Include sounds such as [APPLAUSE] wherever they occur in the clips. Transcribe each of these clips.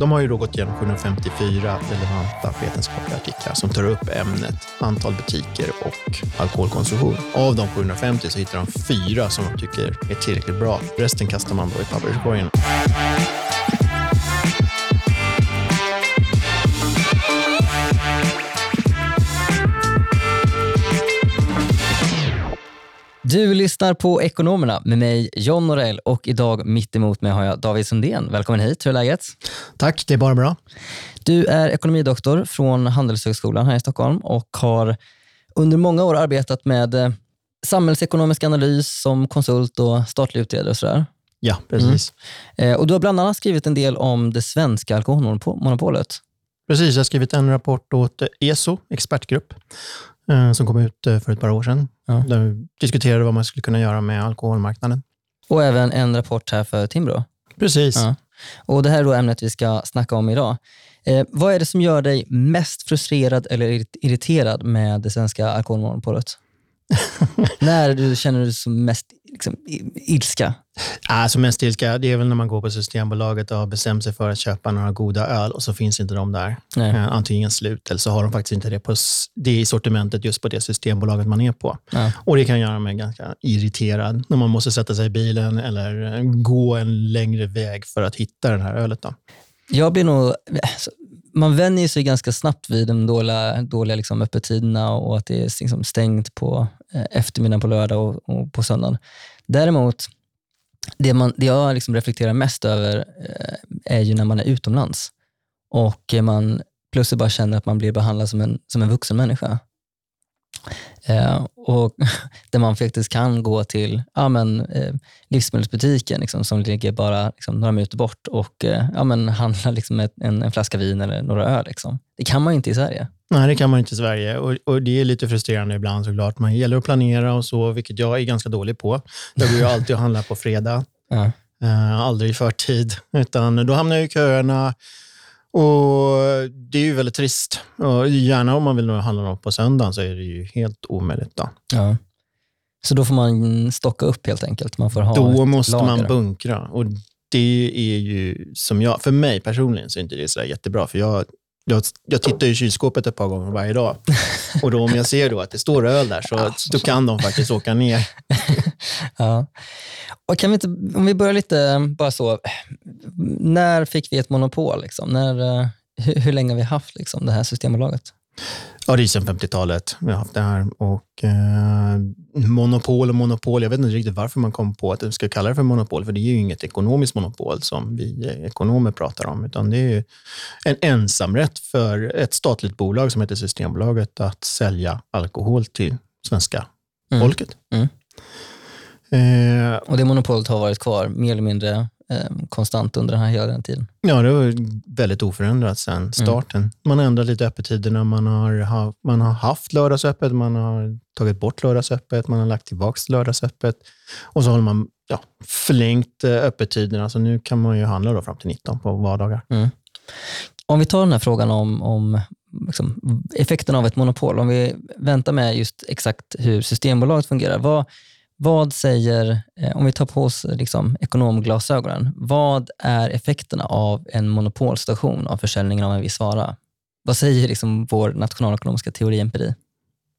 De har ju då gått igenom 754 relevanta vetenskapliga artiklar som tar upp ämnet antal butiker och alkoholkonsumtion. Av de 750 så hittar de fyra som de tycker är tillräckligt bra. Resten kastar man då i papperskorgen. Du lyssnar på Ekonomerna med mig John Norell och idag mitt emot mig har jag David Sundén. Välkommen hit, hur är läget? Tack, det är bara bra. Du är ekonomidoktor från Handelshögskolan här i Stockholm och har under många år arbetat med eh, samhällsekonomisk analys som konsult och statlig utredare och sådär. Ja, precis. Mm. Och du har bland annat skrivit en del om det svenska alkoholmonopolet. Precis, jag har skrivit en rapport åt ESO, expertgrupp, eh, som kom ut för ett par år sedan. Ja. Där vi diskuterade vad man skulle kunna göra med alkoholmarknaden. Och även en rapport här för Timbro. Precis. Ja. Och Det här är då ämnet vi ska snacka om idag. Eh, vad är det som gör dig mest frustrerad eller irriterad med det svenska alkoholmonopolet? [LAUGHS] När du känner du som mest liksom, ilska? Alltså mest ilska, det är väl när man går på Systembolaget och har bestämt sig för att köpa några goda öl och så finns inte de där. Eh, antingen slut eller så har de faktiskt inte det, på, det i sortimentet just på det Systembolaget man är på. Ja. Och Det kan göra mig ganska irriterad när man måste sätta sig i bilen eller gå en längre väg för att hitta det här ölet. Då. Jag blir nog, man vänjer sig ganska snabbt vid de dåliga, dåliga liksom öppettiderna och att det är liksom stängt på eh, eftermiddagen på lördag och, och på söndagen. Däremot, det, man, det jag liksom reflekterar mest över eh, är ju när man är utomlands och man plötsligt bara känner att man blir behandlad som en, som en vuxen människa. Eh, och [LAUGHS] där man faktiskt kan gå till ja, men, eh, livsmedelsbutiken liksom, som ligger bara liksom, några minuter bort och eh, ja, men, [LAUGHS] handla liksom, en, en, flaska vin eller några öl. Liksom. Det kan man inte i Sverige. Nej, det kan man inte i Sverige och, och det är lite frustrerande ibland såklart. Man gäller att planera och så, vilket jag är ganska dålig på. Jag går ju [LAUGHS] alltid och handlar på fredag. Ja. Uh, aldrig i förtid, utan då hamnar jag i köerna och Det är ju väldigt trist. Och gärna om man vill handla något på söndagen så är det ju helt omöjligt. Då. Ja. Så då får man stocka upp helt enkelt? Man får ha då måste lager. man bunkra. Och det är ju, som jag, för mig personligen, så är inte det så jättebra. För jag, jag, jag tittar i kylskåpet ett par gånger varje dag. [LAUGHS] Och då om jag ser då att det står öl där, så då kan de faktiskt åka ner. [LAUGHS] ja. Och kan vi inte, om vi börjar lite bara så. När fick vi ett monopol? Liksom? När, eh, hur, hur länge har vi haft liksom, det här Systembolaget? Ja, det är sedan 50-talet vi har haft det här. Och, eh, monopol och monopol, jag vet inte riktigt varför man kom på att vi ska kalla det för monopol, för det är ju inget ekonomiskt monopol som vi ekonomer pratar om, utan det är en ensamrätt för ett statligt bolag som heter Systembolaget att sälja alkohol till svenska mm. folket. Mm. Eh, och det monopolet har varit kvar mer eller mindre eh, konstant under den här hela den tiden? Ja, det var väldigt oförändrat sedan mm. starten. Mm. Man har ändrat lite öppettiderna. Man har, man har haft lördagsöppet, man har tagit bort lördagsöppet, man har lagt tillbaka lördagsöppet och så har man ja, förlängt eh, öppettiderna. Så nu kan man ju handla då fram till 19 på vardagar. Mm. Om vi tar den här frågan om, om liksom, effekten av ett monopol. Om vi väntar med just exakt hur Systembolaget fungerar. Vad, vad säger, eh, om vi tar på oss liksom, ekonomglasögonen, vad är effekterna av en monopolstation av försäljningen av en viss vara? Vad säger liksom vår nationalekonomiska teori empiri?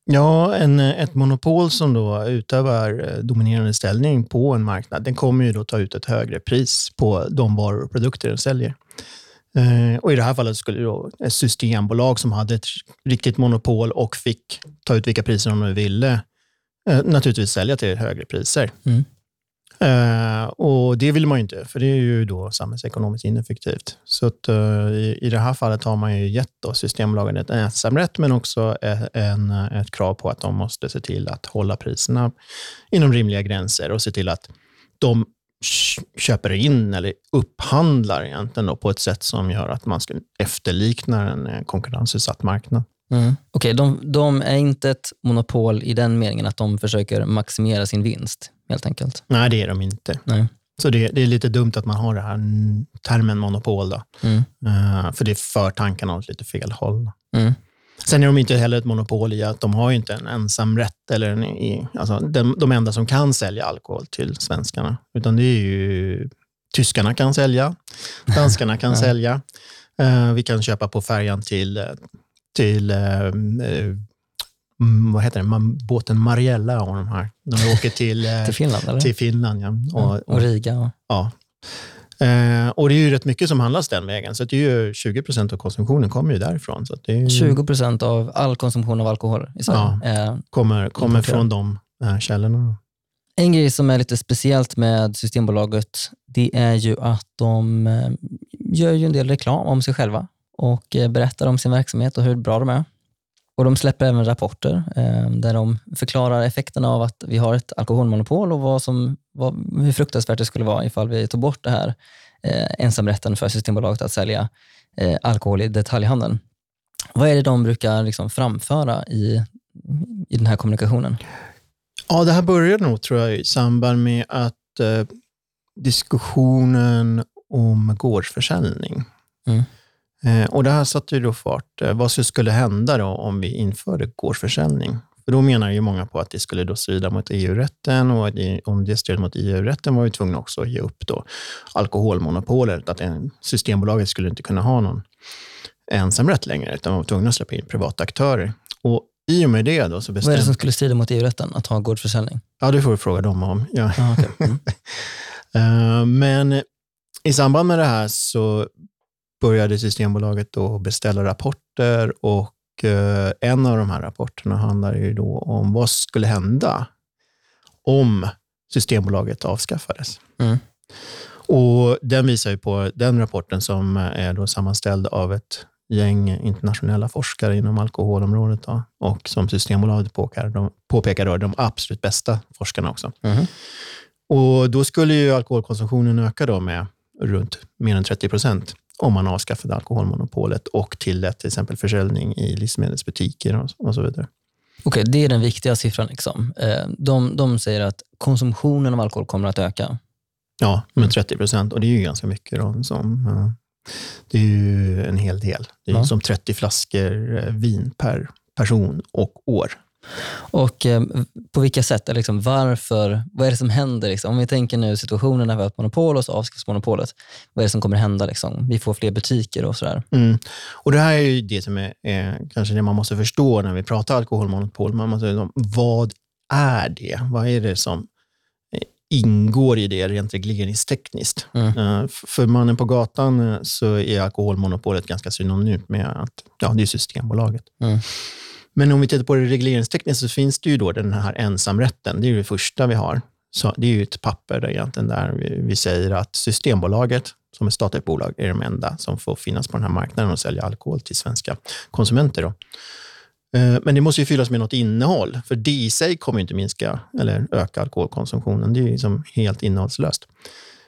Ja, en, ett monopol som då utövar eh, dominerande ställning på en marknad, den kommer ju då ta ut ett högre pris på de varor och produkter den säljer. Eh, och I det här fallet skulle då ett systembolag som hade ett riktigt monopol och fick ta ut vilka priser de nu ville Eh, naturligtvis sälja till högre priser. Mm. Uh, och Det vill man ju inte, för det är ju då samhällsekonomiskt ineffektivt. Så att, uh, i, i det här fallet har man ju gett då Systembolagen ett ensamrätt, men också en, ett krav på att de måste se till att hålla priserna inom rimliga gränser och se till att de köper in eller upphandlar egentligen då på ett sätt som gör att man ska efterlikna en konkurrensutsatt marknad. Mm. Okej, okay, de, de, är inte ett monopol i den meningen att de försöker maximera sin vinst, helt enkelt? Nej, det är de inte. Nej. Så det, det är lite dumt att man har den här termen monopol, då. Mm. Uh, för det för tankarna åt lite fel håll. Mm. Sen är de inte heller ett monopol i att de har inte en ensam rätt, eller en, alltså de, de enda som kan sälja alkohol till svenskarna. Utan det är ju tyskarna kan sälja, danskarna kan [LAUGHS] sälja. Eh, vi kan köpa på färjan till, eh, till eh, eh, mm, vad heter det, Man, båten Mariella och de här. Vi åker till, [LAUGHS] eh, Till Finland, eller? till Finland. Ja. Och, och Riga. Och... Ja. Eh, och det är ju rätt mycket som handlas den vägen. Så det är ju 20 procent av konsumtionen kommer ju därifrån. Så det är ju, 20 procent av all konsumtion av alkohol i Sverige. Eh, kommer, kommer från de eh, källorna. En grej som är lite speciellt med Systembolaget, det är ju att de gör ju en del reklam om sig själva och eh, berättar om sin verksamhet och hur bra de är. Och De släpper även rapporter eh, där de förklarar effekterna av att vi har ett alkoholmonopol och vad som, vad, hur fruktansvärt det skulle vara ifall vi tog bort det här eh, ensamrätten för Systembolaget att sälja alkohol i detaljhandeln. Vad är det de brukar liksom framföra i, i den här kommunikationen? Ja, det här började nog tror jag i samband med att eh, diskussionen om gårdsförsäljning. Mm. Eh, och det här satte ju då fart. Eh, vad skulle hända då om vi införde gårdsförsäljning? För då menar ju många på att det skulle då strida mot EU-rätten och om det stred mot EU-rätten var vi tvungna också att ge upp då alkoholmonopolet. Att en, Systembolaget skulle inte kunna ha någon ensamrätt längre, utan var tvungna att släppa in privata aktörer. Och i och med det då så Vad är det bestämde... som skulle strida mot EU-rätten, att ha gårdsförsäljning? Ja, det får vi fråga dem om. Ja. Ah, okay. mm. [LAUGHS] Eh, Men i samband med det här så började Systembolaget då beställa rapporter och eh, en av de här rapporterna handlar ju då om vad skulle hända om Systembolaget avskaffades. Mm. Och den visar ju på den rapporten som är då sammanställd av ett gäng internationella forskare inom alkoholområdet då, och som Systembolaget påpekar, de, påpekar då, de absolut bästa forskarna också. Mhm. Och då skulle ju alkoholkonsumtionen öka då med runt mer än 30 procent om man avskaffade alkoholmonopolet och tillät till exempel försäljning i livsmedelsbutiker och, så vidare. Okej, det är den viktiga siffran. Liksom. Eh, De, de säger att konsumtionen av alkohol kommer att öka. Ja, med 30 procent. Och det är ju ganska mycket. Då, som, det är ju en hel del. Det är Ja. som 30 flaskor eh, vin per person och år. Och eh, på vilka sätt? Eller liksom, varför? Vad är det som händer? Liksom? Om vi tänker nu situationen när vi har ett monopol och så avskaffas monopolet. Vad är det som kommer hända? Liksom? Vi får fler butiker och sådär. Mm. Och Det här är ju det som är, är kanske det man måste förstå när vi pratar alkoholmonopol. Man måste, vad är det? Vad är det som eh, ingår i det rent regleringstekniskt? Mm. Eh, För mannen på gatan eh, så är alkoholmonopolet ganska synonymt med att ja, det är Systembolaget. Mm. Men om vi tittar på det regleringstekniskt så finns det ju då den här ensamrätten. Det är ju det första vi har. Så det är ju ett papper där, egentligen där vi, vi säger att Systembolaget, som ett statligt bolag, är de enda som får finnas på den här marknaden och sälja alkohol till svenska konsumenter. Då. Eh, men det måste ju fyllas med något innehåll, för det i sig kommer ju inte minska eller öka alkoholkonsumtionen. Det är ju liksom helt innehållslöst.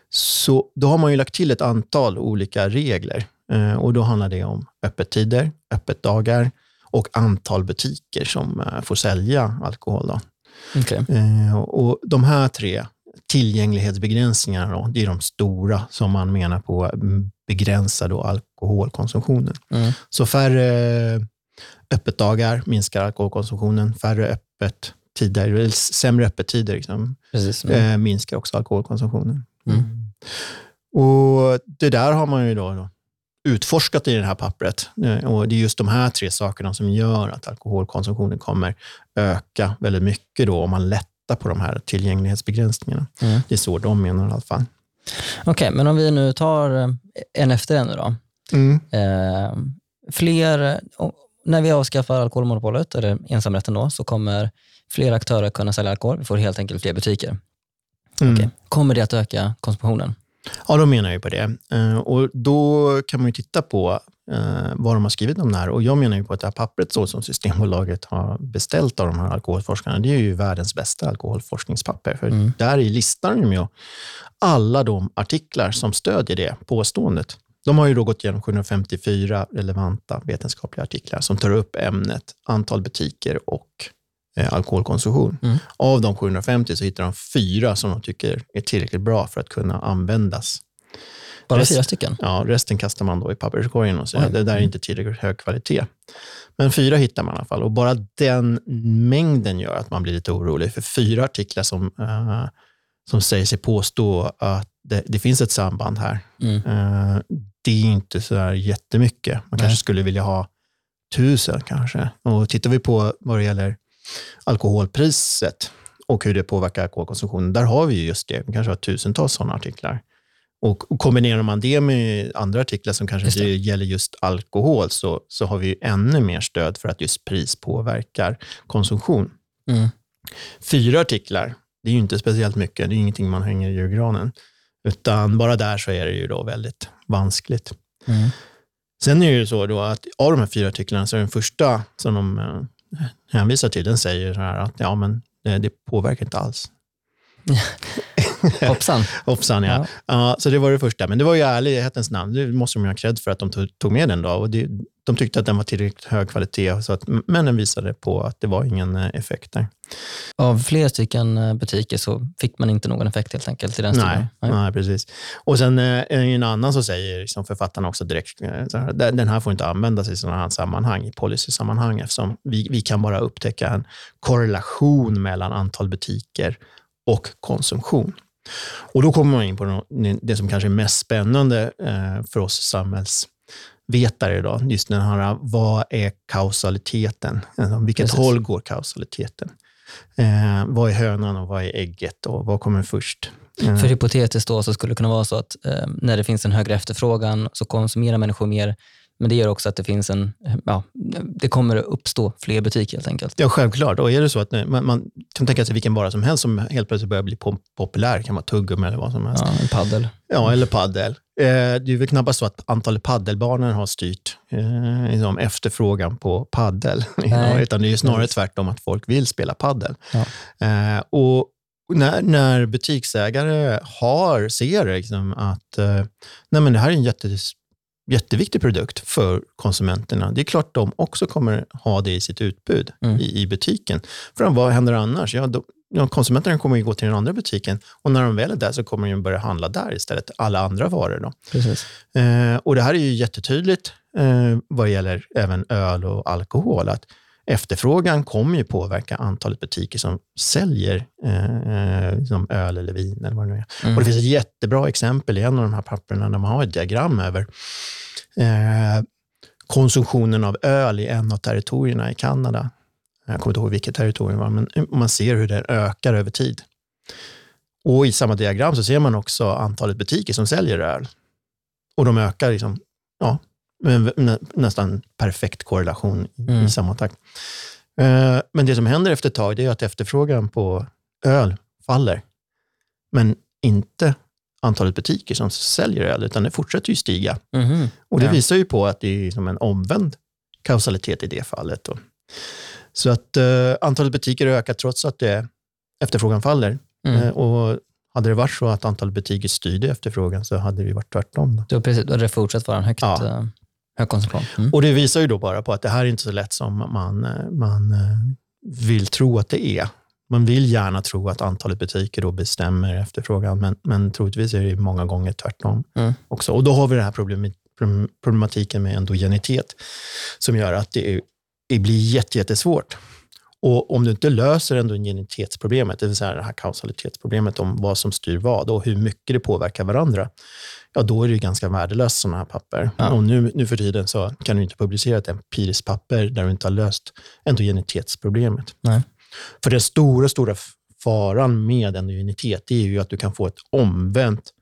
Så då har man ju lagt till ett antal olika regler eh, och då handlar det om öppettider, öppetdagar och antal butiker som eh, får sälja alkohol. Då. Okej. Eh, Och de här tre tillgänglighetsbegränsningarna, då, det är de stora som man menar på mm, begränsar då alkoholkonsumtionen. Mm. Så färre öppetdagar minskar alkoholkonsumtionen, färre öppettider, eller sämre öppettider liksom, Precis. Mm. eh, minskar också alkoholkonsumtionen. Mm. Och Det där har man ju då, då utforskat i det här pappret. Eh, Och Det är just de här tre sakerna som gör att alkoholkonsumtionen kommer öka väldigt mycket då om man lättar på de här tillgänglighetsbegränsningarna. Mm. Det är så de menar i alla fall. Okej, men om vi nu tar eh, en efter en nu då. Mm. Eh, fler, när vi avskaffar alkoholmonopolet, eller ensamrätten då, så kommer fler aktörer kunna sälja alkohol. Vi får helt enkelt fler butiker. Mm. Okej. Kommer det att öka konsumtionen? Ja, de menar ju på det. Eh, Och Då kan man ju titta på eh, vad de har skrivit om det här. Och Jag menar ju på att det här pappret så som Systembolaget har beställt av de här alkoholforskarna, det är ju världens bästa alkoholforskningspapper. För Mm. där i listar de ju alla de artiklar som stödjer det påståendet. De har ju då gått igenom 754 relevanta vetenskapliga artiklar som tar upp ämnet antal butiker och eh, alkoholkonsumtion. Mm. Av de 750 så hittar de fyra som de tycker är tillräckligt bra för att kunna användas. Bara Rest- fyra stycken? Ja, resten kastar man då i papperskorgen och säger Oj. det där är inte tillräckligt hög kvalitet. Men fyra hittar man i alla fall och bara den mängden gör att man blir lite orolig. För fyra artiklar som, eh, som säger sig påstå att det, det finns ett samband här. Mm. Eh, det är inte så där jättemycket. Man Nej. kanske skulle vilja ha tusen kanske. Och tittar vi på vad det gäller alkoholpriset och hur det påverkar alkoholkonsumtionen, där har vi ju just det. Vi kanske har tusentals sådana artiklar. Och, kombinerar man det med andra artiklar som kanske inte gäller just alkohol, så, så har vi ju ännu mer stöd för att just pris påverkar konsumtion. Mm. Fyra artiklar, det är ju inte speciellt mycket. Det är ingenting man hänger i julgranen. Utan bara där så är det ju då väldigt vanskligt. Mm. Sen är det ju så då att av de här fyra artiklarna så är den första som de eh, hänvisar till, den säger så här att ja, men det, påverkar inte alls. [LAUGHS] [LAUGHS] Hoppsan. Hoppsan, ja. Ja. ja. Så det var det första. Men det var ju ärlighetens namn. Det måste de ju ha cred för att de tog- med den. då. Och det, de tyckte att den var tillräckligt hög kvalitet, så att, men den visade på att det var ingen eh, effekt där. Av flera stycken eh, butiker så fick man inte någon effekt helt enkelt i den Nej, studien. nej. precis. Och sen eh, är det en annan som säger, liksom författarna också direkt, här, den den här får inte användas i sådana här sammanhang, i policysammanhang, eftersom vi, vi kan bara upptäcka en korrelation mellan antal butiker och konsumtion. Och då kommer man in på det som kanske är mest spännande eh, för oss samhällsvetare idag. Just den här, vad är kausaliteten? Alltså, vilket Precis. håll går kausaliteten? Eh, vad är hönan och vad är ägget och vad kommer först? Eh, För hypotetiskt då så skulle det kunna vara så att eh, när det finns en högre efterfrågan så konsumerar människor mer, men det gör också att det finns en, ja, det kommer att uppstå fler butiker helt enkelt. Ja, självklart. Och är det så att man, man kan tänka sig vilken vara som helst som helt plötsligt börjar bli pop- populär, det kan vara tuggummi eller vad som helst. Ja, en paddel. Ja, eller paddel. Eh, det är väl knappast så att antalet paddelbanor har styrt eh, liksom efterfrågan på paddel. [LAUGHS] Utan det är ju snarare tvärtom att folk vill spela paddel. Ja. Eh, och när, när butiksägare har, ser liksom att eh, nej men det här är en jätte, jätteviktig produkt för konsumenterna, det är klart de också kommer ha det i sitt utbud Mm. i, i butiken. För vad händer annars? Ja, då, ja, konsumenterna kommer ju gå till den andra butiken och när de väl är där så kommer de börja handla där istället, alla andra varor. Då. Eh, och det här är ju jättetydligt eh, vad gäller även öl och alkohol, att efterfrågan kommer ju påverka antalet butiker som säljer eh, som öl eller vin eller vad det nu är. Mm. Och det finns ett jättebra exempel i en av de här papperna där man har ett diagram över eh, konsumtionen av öl i en av territorierna i Kanada. Jag kommer inte ihåg vilket territorium det var, men man ser hur det ökar över tid. Och i samma diagram så ser man också antalet butiker som säljer öl. Och de ökar liksom, ja, nä, nästan perfekt korrelation i, Mm. i samma takt. Eh, men det som händer efter ett tag är att efterfrågan på öl faller. Men inte antalet butiker som säljer öl, utan det fortsätter ju stiga. Mhm. Och det Ja. visar ju på att det är som en omvänd kausalitet i det fallet. Då. Så att eh, antalet butiker ökar trots att det, efterfrågan faller. Mm. Eh, och hade det varit så att antalet butiker styrde efterfrågan så hade det ju varit tvärtom. Då. Då, precis, då hade det fortsatt vara en högt, Ja. Hög konsumtion. Mm. Och det visar ju då bara på att det här är inte så lätt som man, eh, man eh, vill tro att det är. Man vill gärna tro att antalet butiker då bestämmer efterfrågan, men, men troligtvis är det många gånger tvärtom Mm. också. Och då har vi den här problem- problem- problematiken med endogenitet som gör att det, är, det blir jätte- jättesvårt. Och om du inte löser endogenitetsproblemet, det vill säga det här kausalitetsproblemet om vad som styr vad och hur mycket det påverkar varandra, ja då är det ju ganska värdelöst sådana här papper. Ja. Och nu, nu för tiden så kan du inte publicera ett empiriskt papper där du inte har löst endogenitetsproblemet. Nej. För den stora, stora faran med endogenitet är ju att du kan få ett omvänt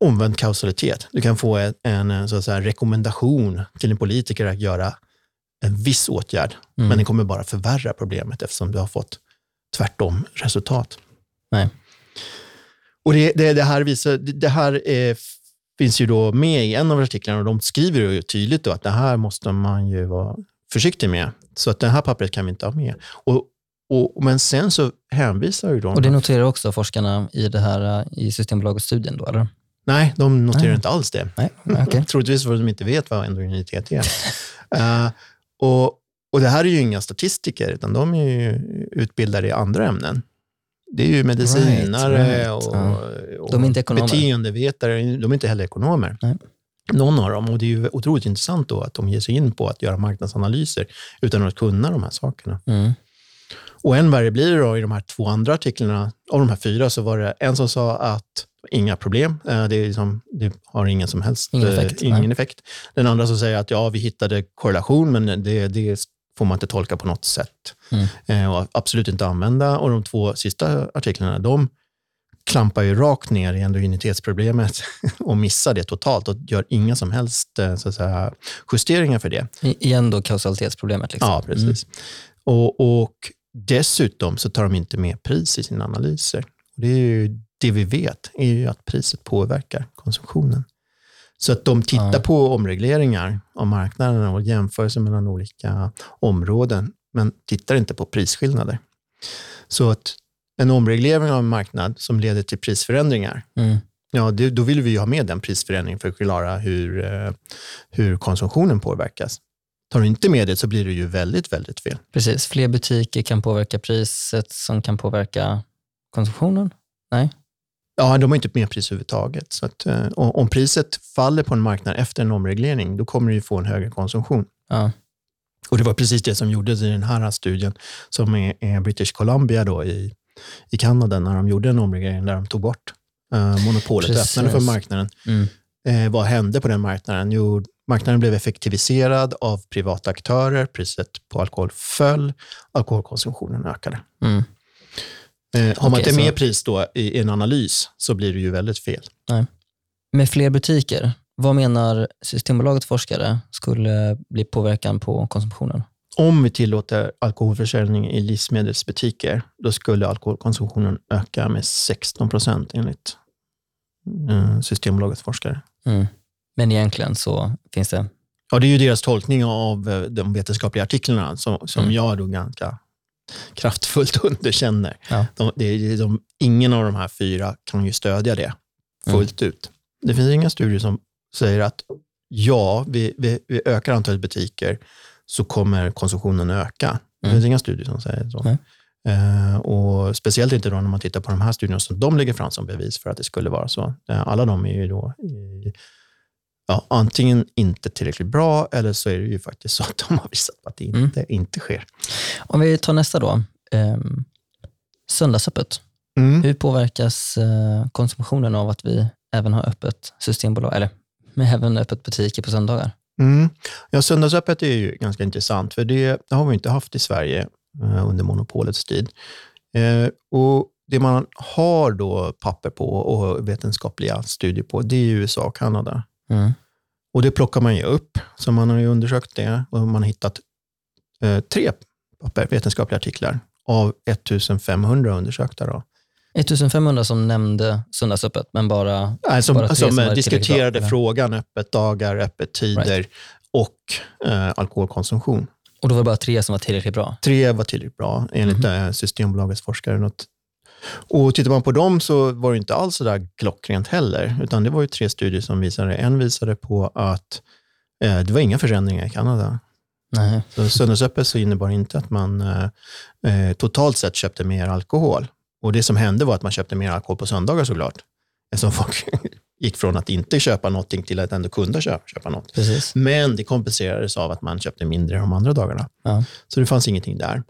omvänd kausalitet. Du kan få en, en så att säga, rekommendation till en politiker att göra en viss åtgärd, Mm. men den kommer bara förvärra problemet eftersom du har fått tvärtom resultat. Nej. Och det, det, det här, visar, det, här är, finns ju då med i en av artiklarna och de skriver ju tydligt att det här måste man ju vara försiktig med. Så att det här pappret kan vi inte ha med. Och, och, men sen så hänvisar ju de... Och det noterar också forskarna i, det här, eh, i Systembolagets studien då, eller? Nej, de noterar Nej. inte alls det. Nej, okej. [LAUGHS] Troligtvis för att de inte vet vad endogenitet är. [LAUGHS] Eh, och, och det här är ju inga statistiker, utan de är ju utbildade i andra ämnen. Det är ju medicinare Right, right. och, Ja. och De är inte ekonomer. beteendevetare. De är inte heller ekonomer. Nej. Någon av dem. Och det är ju otroligt intressant då att de ger sig in på att göra marknadsanalyser utan att kunna de här sakerna. Mm. Och än värre blir det då i de här två andra artiklarna, av de här fyra, så var det en som sa att inga problem. Eh, det, är liksom, det har ingen som helst Ingen eh, effekt, ingen effekt. Den andra som säger att ja, vi hittade korrelation, men det, det får man inte tolka på något sätt. Mm. Eh, och absolut inte använda. Och de två sista artiklarna, de klampar ju rakt ner i endogenitetsproblemet [LAUGHS] och missar det totalt och gör inga som helst eh, så att säga, justeringar för det. I- Igen då kausalitetsproblemet. Liksom. Ja, precis. Och, och dessutom så tar de inte med pris i sina analyser. Det, är det vi vet är ju att priset påverkar konsumtionen. Så att de tittar Ja. på omregleringar av marknaden och jämförelser mellan olika områden, men tittar inte på prisskillnader. Så att en omreglering av en marknad som leder till prisförändringar, Mm. ja, det, då vill vi ju ha med den prisförändringen för att klara hur, eh, hur konsumtionen påverkas. Tar du inte med det så blir det ju väldigt, väldigt fel. Precis. Fler butiker kan påverka priset som kan påverka konsumtionen. Nej? Ja, de har inte med pris överhuvudtaget. Så att, eh, om priset faller på en marknad efter en omreglering, då kommer du få en högre konsumtion. Ja. Och Det var precis det som gjordes i den här studien som är, British Columbia då i, i Kanada, när de gjorde en omreglering där de tog bort eh, monopolet och öppnade för marknaden. Mm. Eh, vad hände på den marknaden? Jo, marknaden blev effektiviserad av privata aktörer, priset på alkohol föll, alkoholkonsumtionen ökade. Mm. Eh, har man inte med så- pris då i, en analys så blir det ju väldigt fel. Med fler butiker, vad menar Systembolagets forskare skulle bli påverkan på konsumtionen? Om vi tillåter alkoholförsäljning i livsmedelsbutiker, då skulle alkoholkonsumtionen öka med 16 procent enligt eh, Systembolagets forskare. Mm. Men egentligen så finns det... Ja, det är ju deras tolkning av eh, de vetenskapliga artiklarna som, som Mm. jag då ganska kraftfullt [LAUGHS] underkänner. Ja. De, är, de, ingen av de här fyra kan ju stödja det Mm. fullt ut. Det finns inga studier som säger att ja, vi, vi, vi ökar antalet butiker så kommer konsumtionen öka. Det Mm. finns inga studier som säger så. Nej. Eh, och Speciellt inte då när man tittar på de här studierna som de lägger fram som bevis för att det skulle vara så. Eh, alla de är ju då i, ja, antingen inte tillräckligt bra eller så är det ju faktiskt så att de har visat på att det inte, inte sker. Om vi tar nästa då. Ehm, söndagsöppet. Mm. Hur påverkas eh, konsumtionen av att vi även har öppet systembolag, eller med [LAUGHS] även öppet butiker på söndagar? Mm. Ja, söndagsöppet är ju ganska intressant, för det, det har vi inte haft i Sverige eh, under monopolets tid. Eh, och Det man har då papper på och vetenskapliga studier på, det är USA och Kanada. Mm. Och det plockar man ju upp, så man har ju undersökt det och man har hittat eh, tre papper, vetenskapliga artiklar av 1500 undersökta. Då. 1500 som nämnde söndagsöppet, men bara... Nej, som, Bara tre som, som diskuterade frågan öppet dagar, öppet tider och eh, alkoholkonsumtion. Och då var det bara tre som var tillräckligt bra. Tre var tillräckligt bra enligt eh, Systembolagets forskare. Något. Och tittar man på dem så var det inte alls så där klockrent heller, utan det var ju tre studier som visade. En visade på att eh, det var inga förändringar i Kanada. Nej. Så söndagsöppet så innebar inte att man eh, eh, totalt sett köpte mer alkohol. Och det som hände var att man köpte mer alkohol på söndagar såklart. Eftersom folk [LAUGHS] gick från att inte köpa någonting till att ändå kunna köpa, köpa något. Precis. Men det kompenserades av att man köpte mindre de andra dagarna. Ja. Så det fanns ingenting där.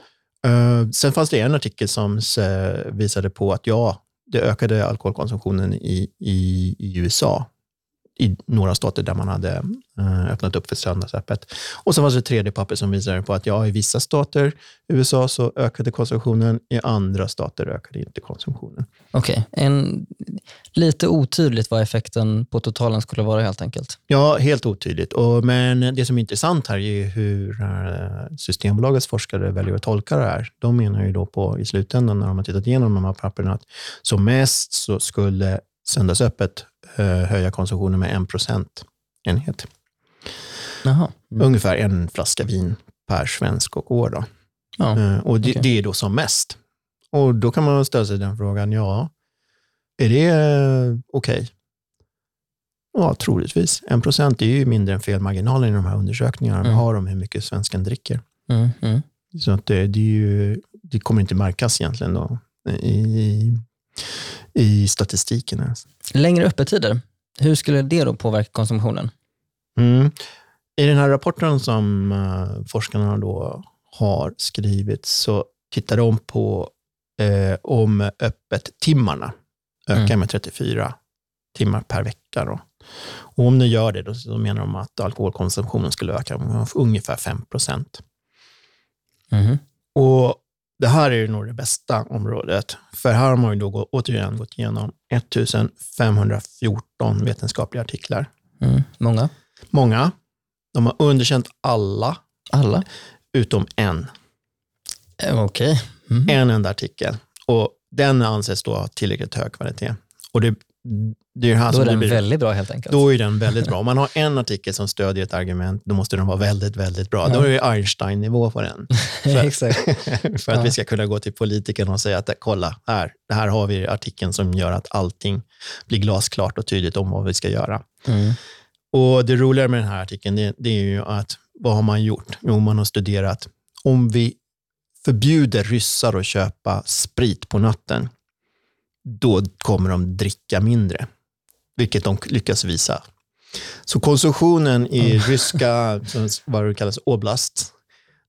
Eh, sen fanns det en artikel som eh, visade på att ja, det ökade alkoholkonsumtionen i, i, i USA i några stater där man hade eh, öppnat upp för söndagsöppet. Och så fanns det ett tredje papper som visade på att ja, i vissa stater i USA så ökade konsumtionen, i andra stater ökade inte konsumtionen. Okej, en lite otydligt vad effekten på totalen skulle vara helt enkelt. Ja, helt otydligt. Och, men det som är intressant här är hur eh, Systembolagets forskare väljer att tolka det här. De menar ju då på i slutändan när de har tittat igenom de här papperna att som mest så skulle söndagsöppet höja konsumtionen med en procentenhet. Jaha. Mm. Ungefär en flaska vin per svensk och år. Då. Ja. Eh, och det, okej. det är då som mest. Och då kan man ställa sig den frågan, ja, är det eh, okej? Ja, troligtvis. En procent är ju mindre än felmarginalen i de här undersökningarna vi Mm. har om hur mycket svensken dricker. Mm. Mm. Så att det, det, är ju, det kommer inte märkas egentligen då i, i statistiken. ens. Längre öppettider, hur skulle det då påverka konsumtionen? Mm. I den här rapporten som eh, forskarna då har skrivit så tittar de på eh, om öppet timmarna ökar Mm. med 34 timmar per vecka. Då. Och om den gör det, då, så menar de att alkoholkonsumtionen skulle öka med ungefär 5 procent. Och det här är nog det bästa området, för här har man ju då återigen gått igenom 1514 vetenskapliga artiklar. Mm. Många? Många. De har underkänt alla, Alla? utom en. Eh, Okej. Mhm. En enda artikel. Och den anses då ha tillräckligt hög kvalitet. Och det, det är här Då är den blir- väldigt bra helt enkelt. Då är den väldigt bra. Om man har en artikel som stödjer ett argument, då måste den vara väldigt, väldigt bra. Då är det Einstein-nivå på den. Exakt. [LAUGHS] För att [LAUGHS] Ja. vi ska kunna gå till politikerna och säga att kolla, här, här har vi artikeln som gör att allting blir glasklart och tydligt om vad vi ska göra. Mm. Och Det roliga med den här artikeln, det, det är ju att vad har man gjort? Jo, man har studerat om vi förbjuder ryssar att köpa sprit på natten, då kommer de dricka mindre, vilket de lyckas visa. Så konsumtionen i ryska, [LAUGHS] som- vad det kallas, oblast,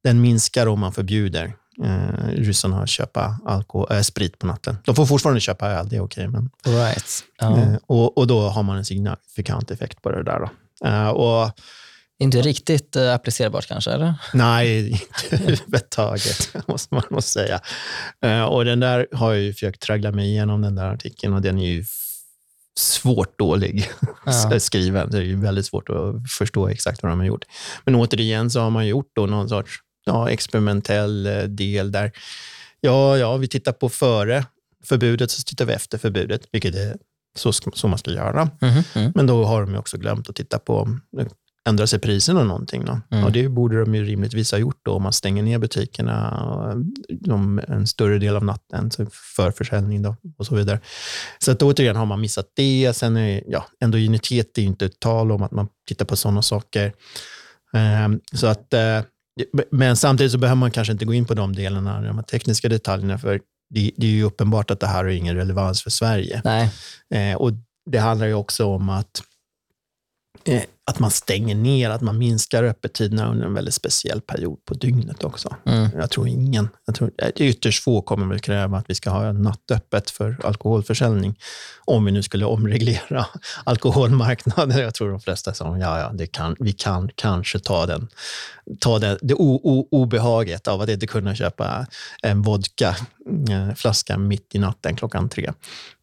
den minskar om man förbjuder eh, ryssarna att köpa alkohol, äh, sprit på natten. De får fortfarande köpa öl, det är okej, men right. Ja. Eh, och, och då har man en signifikant effekt på det där. Då. Eh, och Inte riktigt eh, applicerbart kanske, eller? nej, inte [LAUGHS] överhuvudtaget, [LAUGHS] måste man nog säga. Eh, och den där har jag ju försökt traggla mig igenom, den där artikeln, och den är ju svårt dålig [LAUGHS] Ja. skriven. Det är ju väldigt svårt att förstå exakt vad de har gjort. Men återigen så har man gjort då någon sorts ja, experimentell eh, del där, ja, ja, vi tittar på före förbudet, så tittar vi efter förbudet, vilket är så, så man ska göra. Mhm, mm. Men då har de också glömt att titta på ändrar sig priserna någonting. Då. Mm. Och det borde de ju rimligtvis ha gjort då, om man stänger ner butikerna de, en större del av natten för försäljning då, och så vidare. Så att återigen har man missat det. Sen är ja, endogenitet är ju inte ett tal om att man tittar på sådana saker. Ehm, så att, eh, men samtidigt så behöver man kanske inte gå in på de delarna, de här tekniska detaljerna, för det, det är ju uppenbart att det här har ingen relevans för Sverige. Nej. Eh, och det handlar ju också om att, eh, att man stänger ner, att man minskar öppettiderna under en väldigt speciell period på dygnet också. Mm. Jag tror ingen, jag tror, eh, ytterst få kommer väl kräva att vi ska ha nattöppet för alkoholförsäljning, om vi nu skulle omreglera [LAUGHS] alkoholmarknaden. Jag tror de flesta sa, ja, ja, det kan, vi kan kanske ta den, ta den, det o, o, obehaget av att inte kunna köpa en vodka, eh, mitt i natten klockan tre.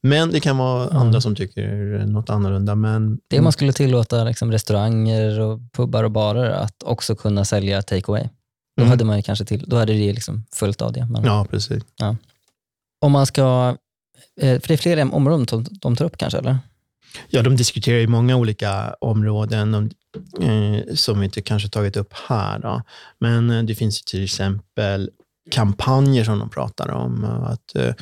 Men det kan vara Mm. andra som tycker något annorlunda. Men, Det man skulle tillåta liksom, restauranger, och pubbar och barer att också kunna sälja take away. Då Mm. hade man kanske till, då hade det liksom följt av det. Men Ja, precis. Om man ska, eh, för det är fler områden de, de tar upp kanske, eller? Ja, de diskuterar ju många olika områden och, eh, som vi inte kanske tagit upp här. Då. Men eh, det finns ju till exempel kampanjer som de pratar om. Att, eh,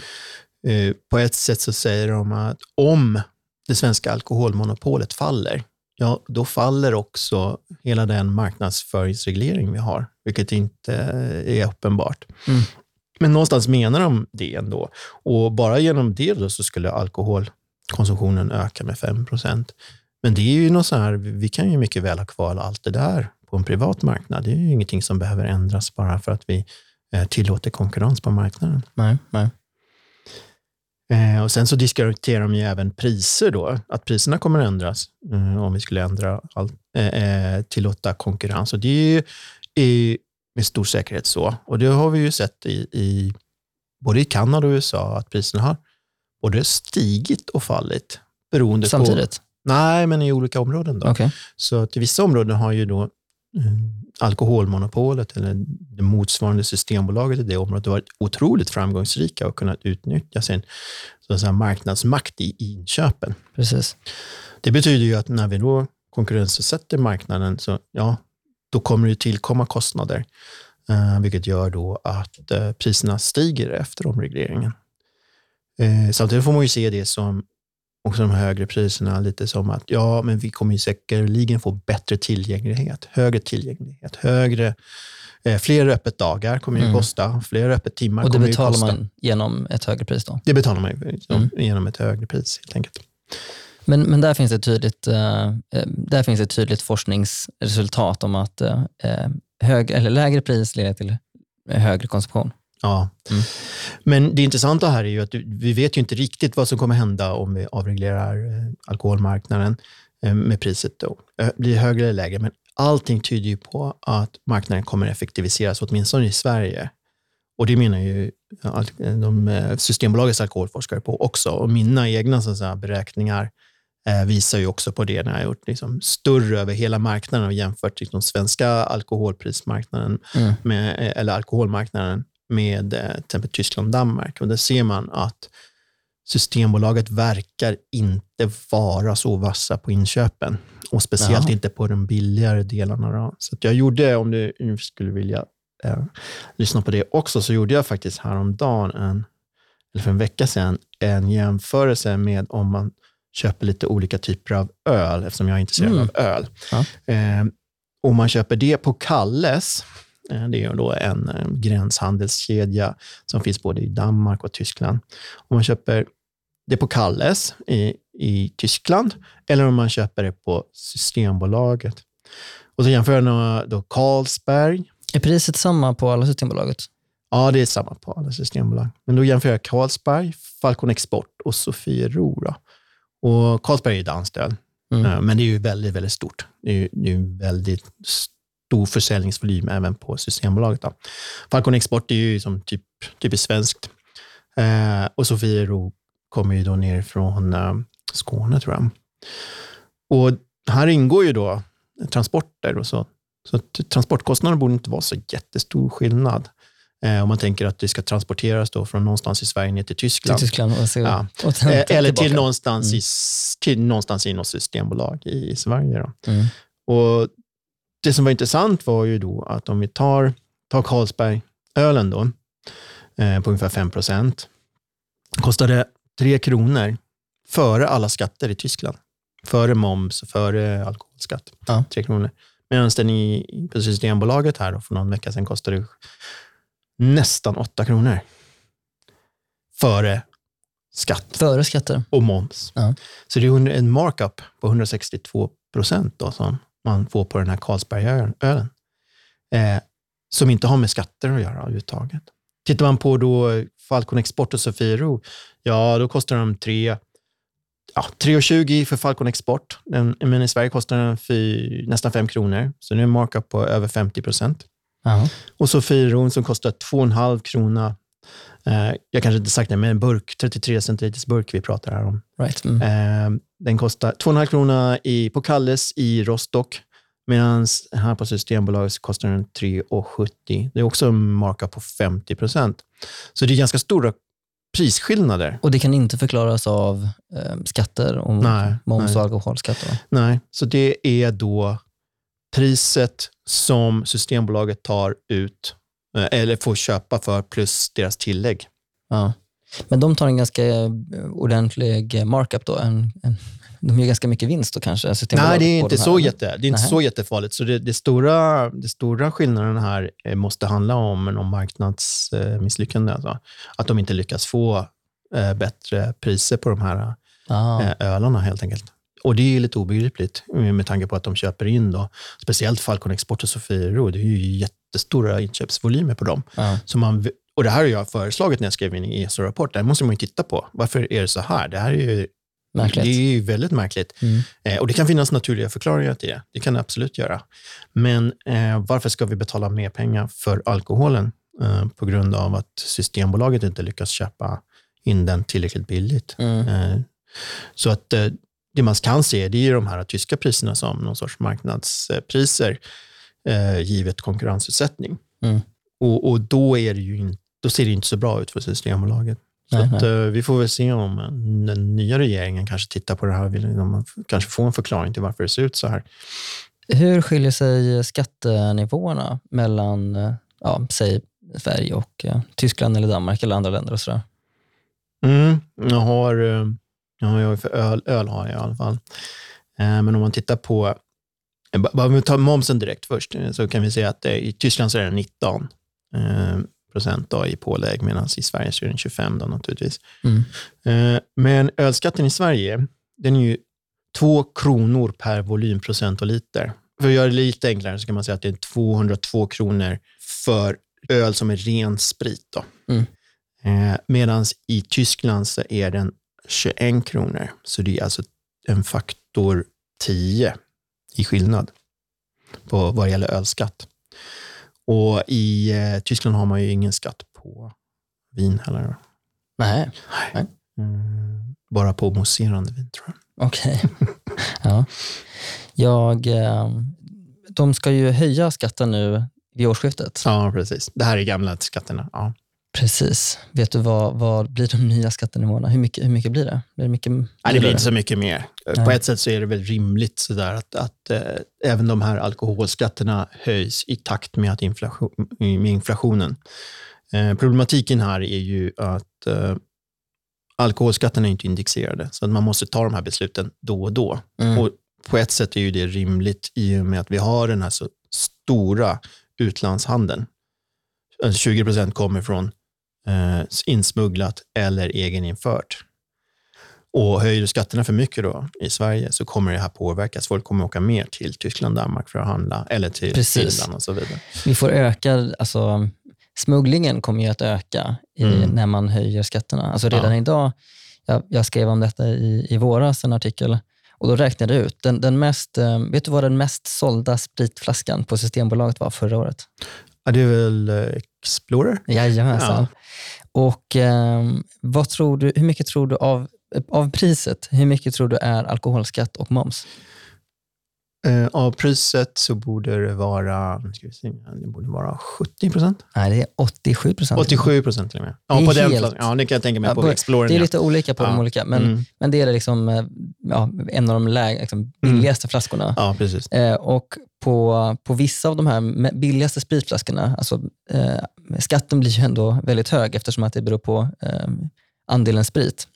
eh, på ett sätt så säger de att om det svenska alkoholmonopolet faller, ja, då faller också hela den marknadsföringsreglering vi har, vilket inte är uppenbart. Mm. Men någonstans menar de det ändå. Och bara genom det då så skulle alkoholkonsumtionen öka med 5% Men det är ju något så här, vi kan ju mycket väl ha kvar allt det där på en privat marknad. Det är ju ingenting som behöver ändras bara för att vi eh, tillåter konkurrens på marknaden. Nej. nej. Eh, och sen så diskuterar de ju även priser då, att priserna kommer att ändras eh, om vi skulle ändra all, eh, eh, tillåta konkurrens. Och det är ju med stor säkerhet så. Och det har vi ju sett i, i både i Kanada och USA att priserna har både stigit och fallit beroende på... Samtidigt? Nej, men i olika områden. då. Okej. Så i vissa områden har ju då alkoholmonopolet eller det motsvarande systembolaget i det området varit otroligt framgångsrika och kunnat utnyttja sin så säga, marknadsmakt i i inköpen. Precis. Det betyder ju att när vi då konkurrensutsätter marknaden, så ja, då kommer det tillkomma kostnader, eh, vilket gör då att eh, priserna stiger efter omregleringen. Eh, samtidigt får man ju se det som också de högre priserna lite som att ja, men vi kommer ju säkerligen få bättre tillgänglighet, högre tillgänglighet, högre, eh, fler öppetdagar kommer ju Mm. kosta, fler öppettimmar Och det kommer ju betalar kosta. man genom ett högre pris då? Det betalar man ju Mm. genom ett högre pris helt enkelt. Men, men där finns ett tydligt, eh, eh, där finns ett tydligt forskningsresultat om att eh, hög, eller lägre pris leder till högre konsumtion. Ja. Mm. Men det intressanta här är ju att vi vet ju inte riktigt vad som kommer hända om vi avreglerar eh, alkoholmarknaden eh, med priset. Då. Eh, Blir det högre eller lägre? Men allting tyder ju på att marknaden kommer effektiviseras, åtminstone i Sverige. Och det menar ju de, Systembolagets alkoholforskare på också. Och mina egna så beräkningar visar ju också på det när jag har gjort liksom, större över hela marknaden och jämfört liksom, svenska alkoholprismarknaden Mm. med, eh, eller alkoholmarknaden med eh, till exempel Tyskland och Danmark. Och där ser man att Systembolaget verkar inte vara så vassa på inköpen. Och speciellt Jaha. inte på de billigare delarna. Då. Så jag gjorde, om du skulle vilja eh, lyssna på det också, så gjorde jag faktiskt häromdagen, en, eller för en vecka sedan, en jämförelse med om man köper lite olika typer av öl, eftersom jag är intresserad Mm. av öl. Ja. Eh, om man köper det på Kalles, det är då en eh, gränshandelskedja som finns både i Danmark och Tyskland. Om man köper det på Kalles i, i Tyskland eller om man köper det på Systembolaget. Och så jämför jag då- Carlsberg. Är priset samma på alla Systembolaget? Ja, det är samma på alla systembolag. Men då jämför jag Carlsberg, Falcon Export och Sofiero. Och Carlsberg är ju danskt Mm. Eh, men det är ju väldigt, väldigt stort. Det är ju det är väldigt stor försäljningsvolym även på Systembolaget. Då. Falcon Export är ju som typ, typiskt svenskt. Eh, och Sofiero kommer ju då ner från eh, Skåne, tror jag. Och här ingår ju då transporter och så. Så transportkostnaderna borde inte vara så jättestor skillnad. Eh, om man tänker att det ska transporteras då från någonstans i Sverige ner till Till Tyskland. Tyskland och, så, Ja. och sen Eh, eller till någonstans, Mm. i, till någonstans i något systembolag i, i Sverige. Då. Mm. Och det som var intressant var ju då att om vi tar, tar Carlsberg-ölen då, eh, på ungefär 5 procent, kostade 3 kronor före alla skatter i Tyskland. Före moms och före alkoholskatt. Ja. 3 kronor. Medan den i, på Systembolaget här då, för någon vecka sedan kostade nästan 8 kronor. Före skatt Före skatter. och moms. Ja. Så det är en markup på 162 procent då, som man får på den här Carlsbergölen. Eh, som inte har med skatter att göra överhuvudtaget. Tittar man på då Falcon Export och Sofiero, ja då kostar de 3 ja, 3,20 för Falcon Export. Den, men i Sverige kostar den fy, nästan 5 kronor. Så det är markup på över 50 procent. Och Sofiero som kostar 2,5 krona. Eh, jag kanske inte sagt det, men en burk, 33 centiliters burk vi pratar här om. Right. Mm. Eh, den kostar 2,5 krona i, på Kalles i Rostock, medan här på Systembolaget kostar den 3,70. Det är också en markup på 50 procent. Så det är ganska stora prisskillnader. Och det kan inte förklaras av eh, skatter och Nej, moms nej. och alkoholskatter? Nej, så det är då priset som Systembolaget tar ut eh, eller får köpa för plus deras tillägg. Ja. Men de tar en ganska eh, ordentlig markup då? En, en, de gör ganska mycket vinst då kanske? Nej, Systembolaget det är inte, så, jätte, det är inte så jättefarligt. Så det, det, stora, det stora skillnaden här eh, måste handla om om marknadsmisslyckande. Alltså. Att de inte lyckas få eh, bättre priser på de här Ah. eh, ölarna helt enkelt. Och det är lite obegripligt med med tanke på att de köper in, då, speciellt Falcon Export och Sofiero, det är ju jättestora inköpsvolymer på dem. Ja. Så man, och det här har jag föreslagit när jag skrev min ESO-rapport. Det här måste man ju titta på. Varför är det så här? Det här är ju, Märkligt. Det är ju väldigt märkligt. Mm. Eh, och Det kan finnas naturliga förklaringar till det. Det kan det absolut göra. Men eh, varför ska vi betala mer pengar för alkoholen eh, på grund av att Systembolaget inte lyckas köpa in den tillräckligt billigt? Mm. Eh, så att eh, det man kan se det är de här tyska priserna som någon sorts marknadspriser eh, givet konkurrensutsättning. Mm. Och, och då, är det ju in, då ser det inte så bra ut för Systembolaget. Så Nej, att, eh, vi får väl se om den nya regeringen kanske tittar på det här vill, f- kanske får en förklaring till varför det ser ut så här. Hur skiljer sig skattenivåerna mellan, eh, ja, säg Sverige och eh, Tyskland eller Danmark eller andra länder och sådär? Mm, jag har, jag har för öl, öl har jag i alla fall. Men om man tittar på, bara om vi tar momsen direkt först, så kan vi se att i Tyskland så är det 19 eh, procent då i pålägg, medan i Sverige så är den 25 då naturligtvis. Mm. Eh, Men ölskatten i Sverige, den är ju två kronor per volymprocent och liter. För att göra det lite enklare så kan man säga att det är 202 kronor för öl som är ren sprit. Då. Mm. Eh, Medan i Tyskland så är den 21 kronor. Så det är alltså en faktor 10 i skillnad på vad det gäller ölskatt. Och i eh, Tyskland har man ju ingen skatt på vin heller. Nej, Mm, bara på mousserande vin tror jag. okej. ja. Jag, eh, de ska ju höja skatten nu vid årsskiftet. Ja, precis. Det här är gamla skatterna. Ja. Precis. Vet du vad, vad blir de nya skattenivåerna? Hur mycket, hur mycket blir det? Blir det, mycket Nej, det blir inte så mycket mer. Nej. På ett sätt så är det väl rimligt sådär att, att eh, även de här alkoholskatterna höjs i takt med, att inflation, med inflationen. Eh, problematiken här är ju att eh, alkoholskatterna är inte indexerade, så att man måste ta de här besluten då och då. Mm. Och på ett sätt är ju det rimligt i och med att vi har den här så stora utlandshandeln. Alltså 20 procent kommer från eh, insmugglat eller egeninfört. Och höjer du skatterna för mycket då i Sverige så kommer det här påverkas. Folk kommer åka mer till Tyskland, Danmark för att handla eller till Precis. Finland och så vidare. Vi får öka, alltså smugglingen kommer ju att öka i, Mm. när man höjer skatterna. Alltså redan Ja. idag, jag, jag skrev om detta i, i våras, en artikel, och då räknade jag ut, den, den mest, eh, vet du vad den mest sålda spritflaskan på Systembolaget var förra året? Ja, det är väl eh, Explorer? Jajamensan. Och eh, vad tror du, hur mycket tror du av, av priset, hur mycket tror du är alkoholskatt och moms? Eh, av priset så borde det vara, ska vi se, det borde vara 70 procent. Nej, det är 87 procent. 87 procent till och med. Ja, Det på den helt- flaskan. ja, det kan jag tänka mig Ja, på på- Explorer. Det är lite olika på de Ja. olika, men, Mm. men det är liksom, eh, ja, en av de läg, liksom, billigaste flaskorna. Ja, precis. Eh, och på, på vissa av de här billigaste spritflaskorna, alltså, eh, skatten blir ju ändå väldigt hög eftersom att det beror på eh, andelen sprit.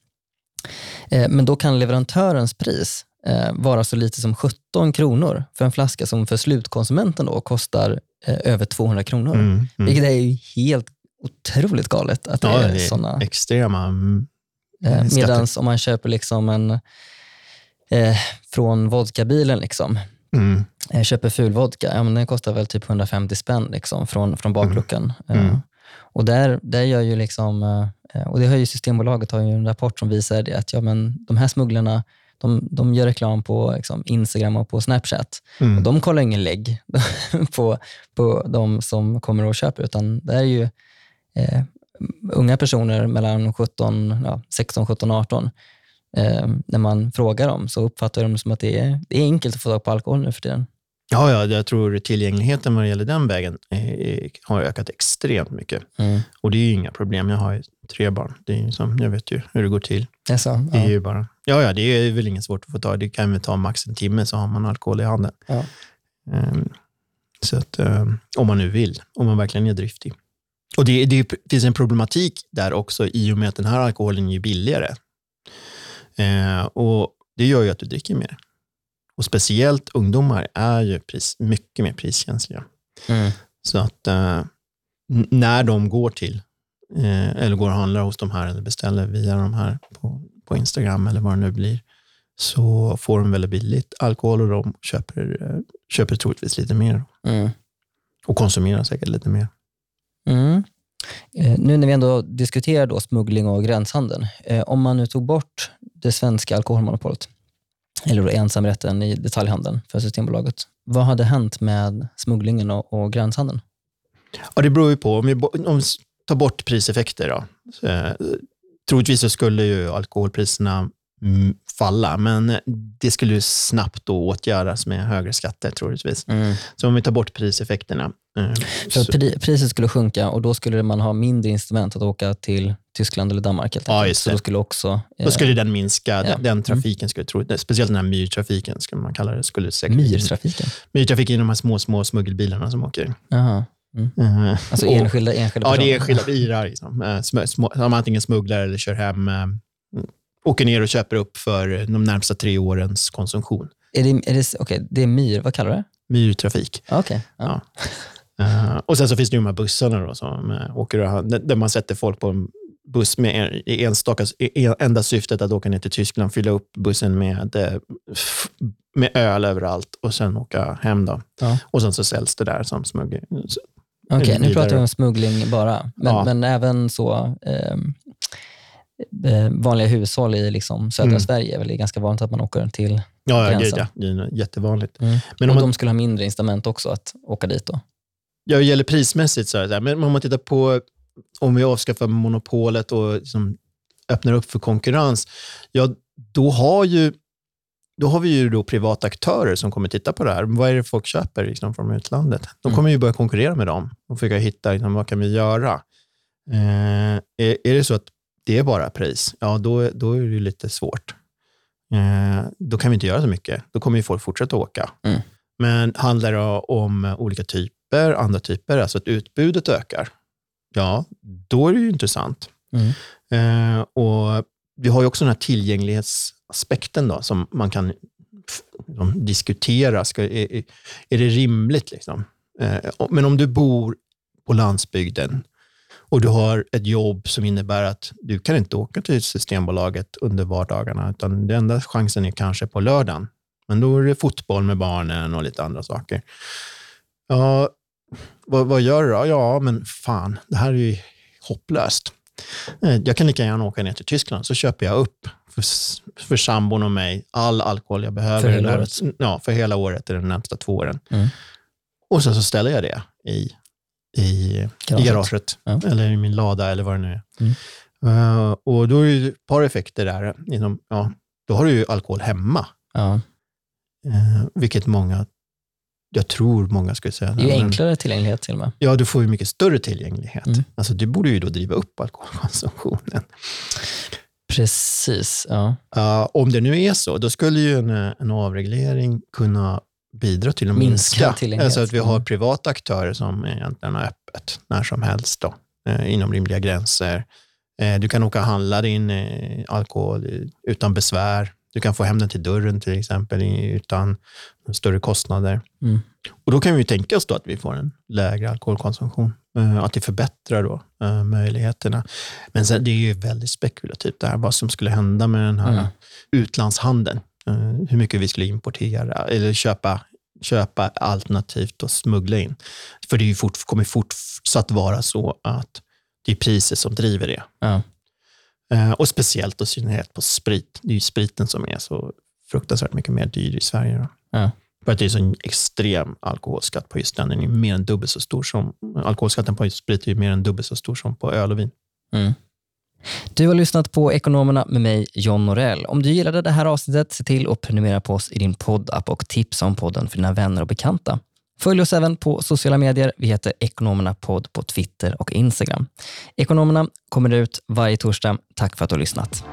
Eh, men då kan leverantörens pris eh, vara så lite som 17 kronor för en flaska som för slutkonsumenten då kostar eh, över 200 kronor. Mm, mm. Vilket är ju helt otroligt galet att det Ja, är är sådana. extrema. mm, Eh. Medan om man köper liksom en eh, från vodkabilen, liksom, Mm. eh, köper ful vodka, ja, men den kostar väl typ 150 spänn liksom, från, från bakluckan. Mm. Eh, och där, där gör ju liksom, och det har ju Systembolaget har ju en rapport som visar det att ja, men de här smugglarna de, de gör reklam på liksom, Instagram och på Snapchat. Mm. Och de kollar ingen lägg [LAUGHS] på, på de som kommer och köper, utan det är ju eh, unga personer mellan 17, ja, 16, 17, 18. Eh, när man frågar dem så uppfattar de som att det är, det är enkelt att få tag på alkohol nu för tiden. Ja, ja, jag tror tillgängligheten vad det gäller den vägen eh, har ökat extremt mycket. Mm. Och det är ju inga problem. Jag har ju tre barn. Det är ju som, jag vet ju hur det går till. Det är så? Det är Ja. ju bara, ja, ja, det är väl inget svårt att få tag Det kan väl ta max en timme så har man alkohol i handen. Ja. Ehm, så att, ehm, om man nu vill, om man verkligen är driftig. Och det, det finns en problematik där också i och med att den här alkoholen är billigare. Eh, och Det gör ju att du dricker mer. Och speciellt ungdomar är ju pris, mycket mer priskänsliga. Mm. Så att eh, när de går till, eh, eller går och handlar hos de här, eller beställer via de här på, på Instagram eller vad det nu blir, så får de väldigt billigt alkohol och de köper, eh, köper troligtvis lite mer. Mm. Och konsumerar säkert lite mer. Mm. Eh, nu när vi ändå diskuterar då smuggling och gränshandeln, eh, om man nu tog bort det svenska alkoholmonopolet, eller ensamrätten i detaljhandeln för Systembolaget, vad hade hänt med smugglingen och, och gränshandeln? Ja, det beror ju på. Om vi om vi tar bort priseffekter då. Så, eh, troligtvis så skulle ju alkoholpriserna falla, men det skulle ju snabbt då åtgärdas med högre skatter troligtvis. Så om vi tar bort priseffekterna. eh, För så, pri, priset skulle sjunka och då skulle man ha mindre incitament att åka till Tyskland eller Danmark. Helt Ja, just Så då skulle också eh, då skulle den minska. Ja. Den, den trafiken skulle troligtvis, speciellt den här myrtrafiken skulle man kalla det, skulle säkert myrtrafiken. Myrtrafik är de här små, små smuggelbilarna som åker. Jaha. Eh, Alltså enskilda, enskilda Ja, det är personer. enskilda bilar liksom. Eh, sm- små, som antingen smugglar eller kör hem. Åker ner och köper upp för de närmsta tre årens konsumtion. Är det, är det, okej, det är myr, vad kallar du det? Myrtrafik. Okej. Ja. Eh, och sen så finns det ju de här bussarna då, som eh, åker och, där man sätter folk på en buss med enstaka, en- enda syftet att åka ner till Tyskland, fylla upp bussen med, eh, med öl överallt och sen åka hem. Då. Ja. Och sen så säljs det där som smuggel, Okej, Eller nu pratar vi om smuggling bara, men, Ja. men även så eh, vanliga hushåll i liksom södra Mm. Sverige är väl ganska vanligt att man åker till. Ja, ja, gränsen. ja. Det är jättevanligt. Mm. Men om man, de skulle ha mindre incitament också att åka dit då. ja, det gäller prismässigt, så här. men om man tittar på om vi avskaffar monopolet och liksom öppnar upp för konkurrens, ja, då har ju då har vi ju då privata aktörer som kommer titta på det här. Vad är det folk köper liksom, från utlandet? De Mm. kommer ju börja konkurrera med dem och försöka hitta liksom, vad kan vi göra. Eh, är, är det så att det är bara pris, ja då, då är det lite svårt. Eh, då kan vi inte göra så mycket. Då kommer ju folk fortsätta åka. Mm. Men handlar det om olika typer, andra typer, alltså att utbudet ökar, ja, då är det ju intressant. Mm. Eh, och vi har ju också den här tillgänglighetsaspekten då, som man kan liksom, diskutera. Ska, är, är- det rimligt? Liksom? Eh, men om du bor på landsbygden och du har ett jobb som innebär att du kan inte åka till Systembolaget under vardagarna, utan den enda chansen är kanske på lördagen. Men då är det fotboll med barnen och lite andra saker. Ja, vad, vad gör du då? Ja, men fan, det här är ju hopplöst. Eh, Jag kan lika gärna åka ner till Tyskland, så köper jag upp för, för sambon och mig all alkohol jag behöver. För hela året? Ja, för hela året, eller de närmsta två åren. Mm. Och sen så ställer jag det i, i, Garaget. i garaget, Ja. eller i min lada eller vad det nu är. Mm. Eh, och då är det ju ett par effekter där. Inom, ja, då har du ju alkohol hemma, Ja. eh, vilket många, jag tror många skulle säga. Det är ju enklare tillgänglighet till och med. Ja, du får ju mycket större tillgänglighet. Mm. Alltså, du borde ju då driva upp alkoholkonsumtionen. Precis. Ja. Ja, om det nu är så, då skulle ju en, en avreglering kunna bidra till att Minska minska. Alltså att vi har Mm. privata aktörer som egentligen har öppet när som helst då, eh, inom rimliga gränser. Eh, du kan åka och handla din eh, alkohol utan besvär. Du kan få hem den till dörren till exempel utan större kostnader. Mm. Och Då kan vi tänka oss att vi får en lägre alkoholkonsumtion. Att det förbättrar då, möjligheterna. Men sen, det är ju väldigt spekulativt det här, vad som skulle hända med den här Mm. utlandshandeln. Eh, hur mycket vi skulle importera eller köpa, köpa alternativt och smuggla in. För det är ju fort, kommer fortsatt vara så att det är priset som driver det. Ja. Eh, och speciellt och synnerhet på sprit. Det är ju spriten som är så fruktansvärt mycket mer dyr i Sverige. Ja. För att det är så en extrem alkoholskatt på just den. Den är mer än dubbelt så stor som, alkoholskatten på sprit är mer än dubbelt så stor som på öl och vin. Mm. Du har lyssnat på Ekonomerna med mig, John Norell. Om du gillade det här avsnittet, se till att prenumerera på oss i din poddapp och tipsa om podden för dina vänner och bekanta. Följ oss även på sociala medier. Vi heter Ekonomerna podd på Twitter och Instagram. Ekonomerna kommer ut varje torsdag. Tack för att du har lyssnat.